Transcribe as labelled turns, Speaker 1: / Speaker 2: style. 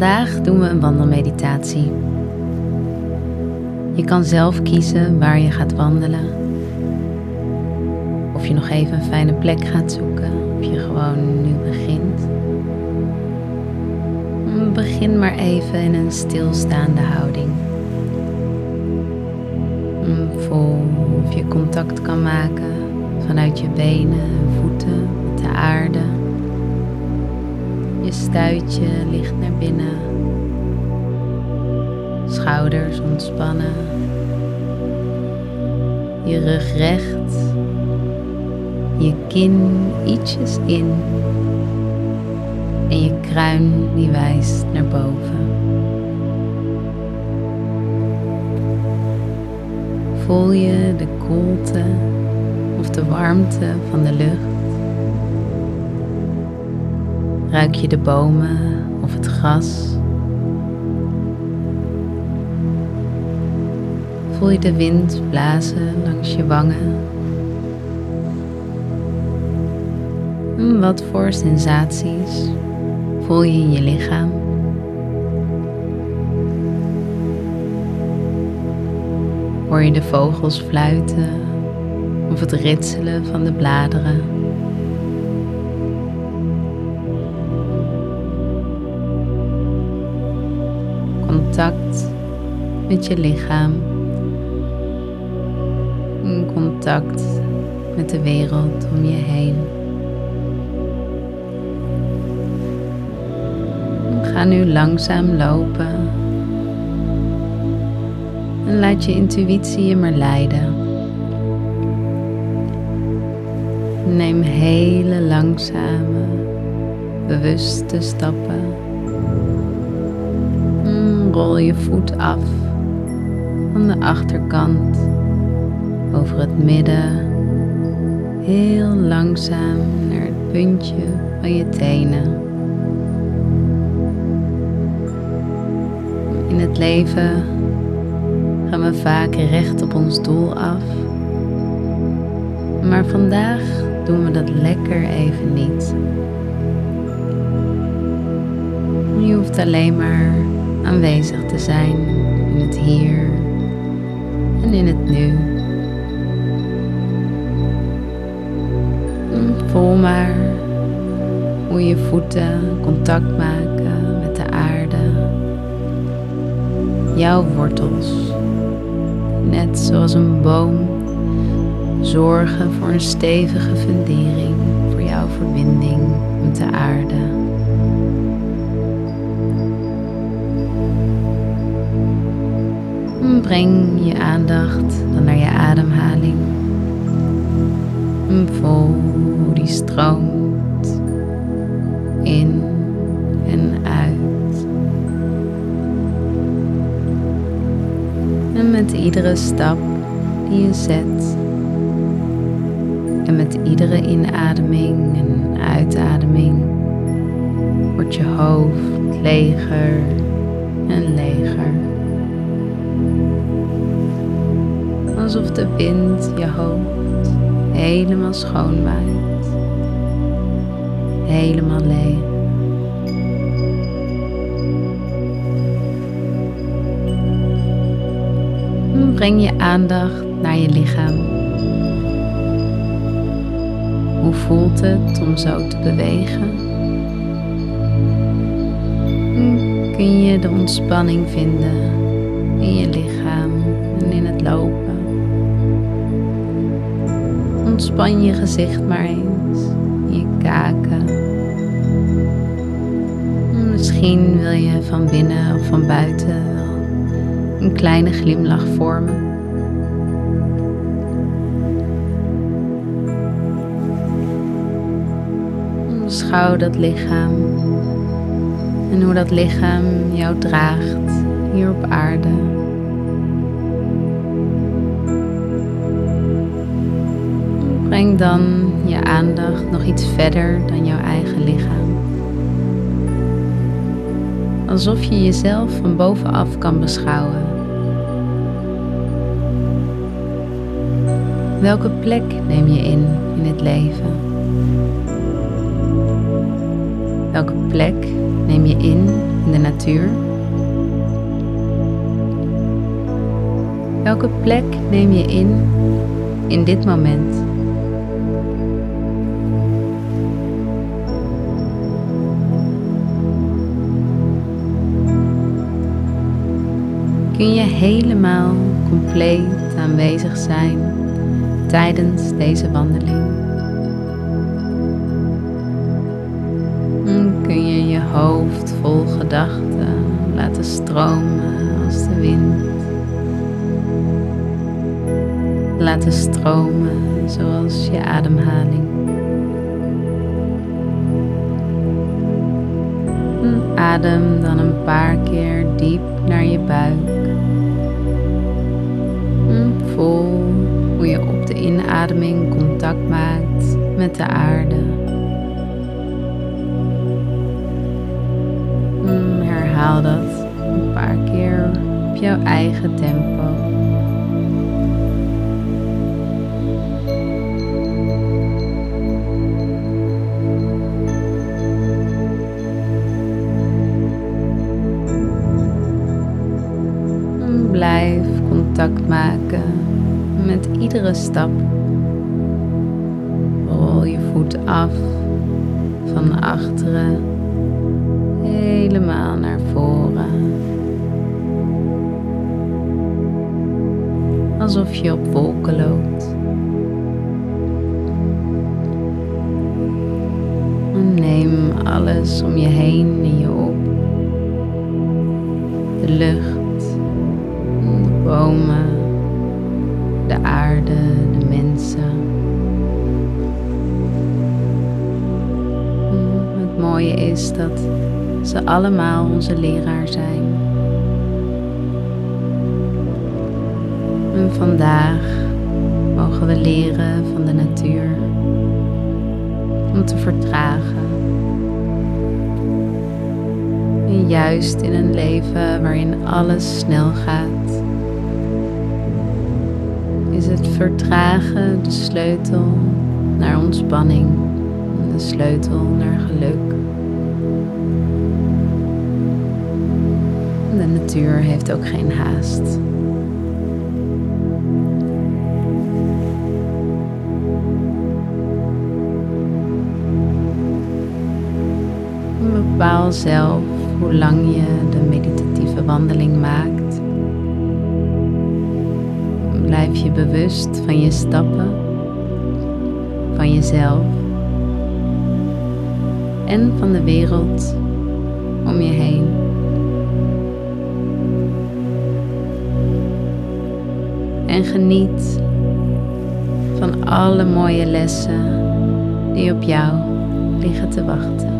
Speaker 1: Vandaag doen we een wandelmeditatie. Je kan zelf kiezen waar je gaat wandelen. Of je nog even een fijne plek gaat zoeken, of je gewoon nu begint. Begin maar even in een stilstaande houding. Voel of je contact kan maken vanuit je benen en voeten met de aarde. Je stuitje ligt naar binnen. Schouders ontspannen. Je rug recht. Je kin ietsjes in. En je kruin die wijst naar boven. Voel je de koelte of de warmte van de lucht? Ruik je de bomen of het gras? Voel je de wind blazen langs je wangen? Wat voor sensaties voel je in je lichaam? Hoor je de vogels fluiten of het ritselen van de bladeren? Contact met je lichaam. Contact met de wereld om je heen. Ga nu langzaam lopen en laat je intuïtie je maar leiden. Neem hele langzame, bewuste stappen. Rol je voet af van de achterkant over het midden, heel langzaam naar het puntje van je tenen. In het leven gaan we vaak recht op ons doel af. Maar vandaag doen we dat lekker even niet. Je hoeft alleen maar aanwezig te zijn in het hier en in het nu. Voel maar hoe je voeten contact maken met de aarde, jouw wortels, net zoals een boom, zorgen voor een stevige fundering voor jouw verbinding met de aarde. Breng je aandacht dan naar je ademhaling. Voel hoe die stroomt in en uit. En met iedere stap die je zet en met iedere inademing en uitademing wordt je hoofd leger en leger. Alsof de wind je hoofd helemaal schoon waait. Helemaal leeg. Breng je aandacht naar je lichaam. Hoe voelt het om zo te bewegen? Kun je de ontspanning vinden in je lichaam en in het lopen? Ontspan je gezicht maar eens, je kaken. Misschien wil je van binnen of van buiten een kleine glimlach vormen. Beschouw dat lichaam en hoe dat lichaam jou draagt hier op aarde. Breng dan je aandacht nog iets verder dan jouw eigen lichaam. Alsof je jezelf van bovenaf kan beschouwen. Welke plek neem je in in het leven? Welke plek neem je in in de natuur? Welke plek neem je in in dit moment? Kun je helemaal compleet aanwezig zijn tijdens deze wandeling? Kun je je hoofd vol gedachten laten stromen als de wind? Laten stromen zoals je ademhaling. Adem dan een paar keer diep naar je buik. Voel hoe je op de inademing contact maakt met de aarde. Herhaal dat een paar keer op jouw eigen tempo. Stap. Rol je voet af van achteren helemaal naar voren. Alsof je op wolken loopt. Neem alles om je heen in je op. De lucht dat ze allemaal onze leraar zijn. En vandaag mogen we leren van de natuur om te vertragen. En juist in een leven waarin alles snel gaat is het vertragen de sleutel naar ontspanning, de sleutel naar geluk. De natuur heeft ook geen haast. Bepaal zelf hoe lang je de meditatieve wandeling maakt. Blijf je bewust van je stappen, van jezelf en van de wereld om je heen. En geniet van alle mooie lessen die op jou liggen te wachten.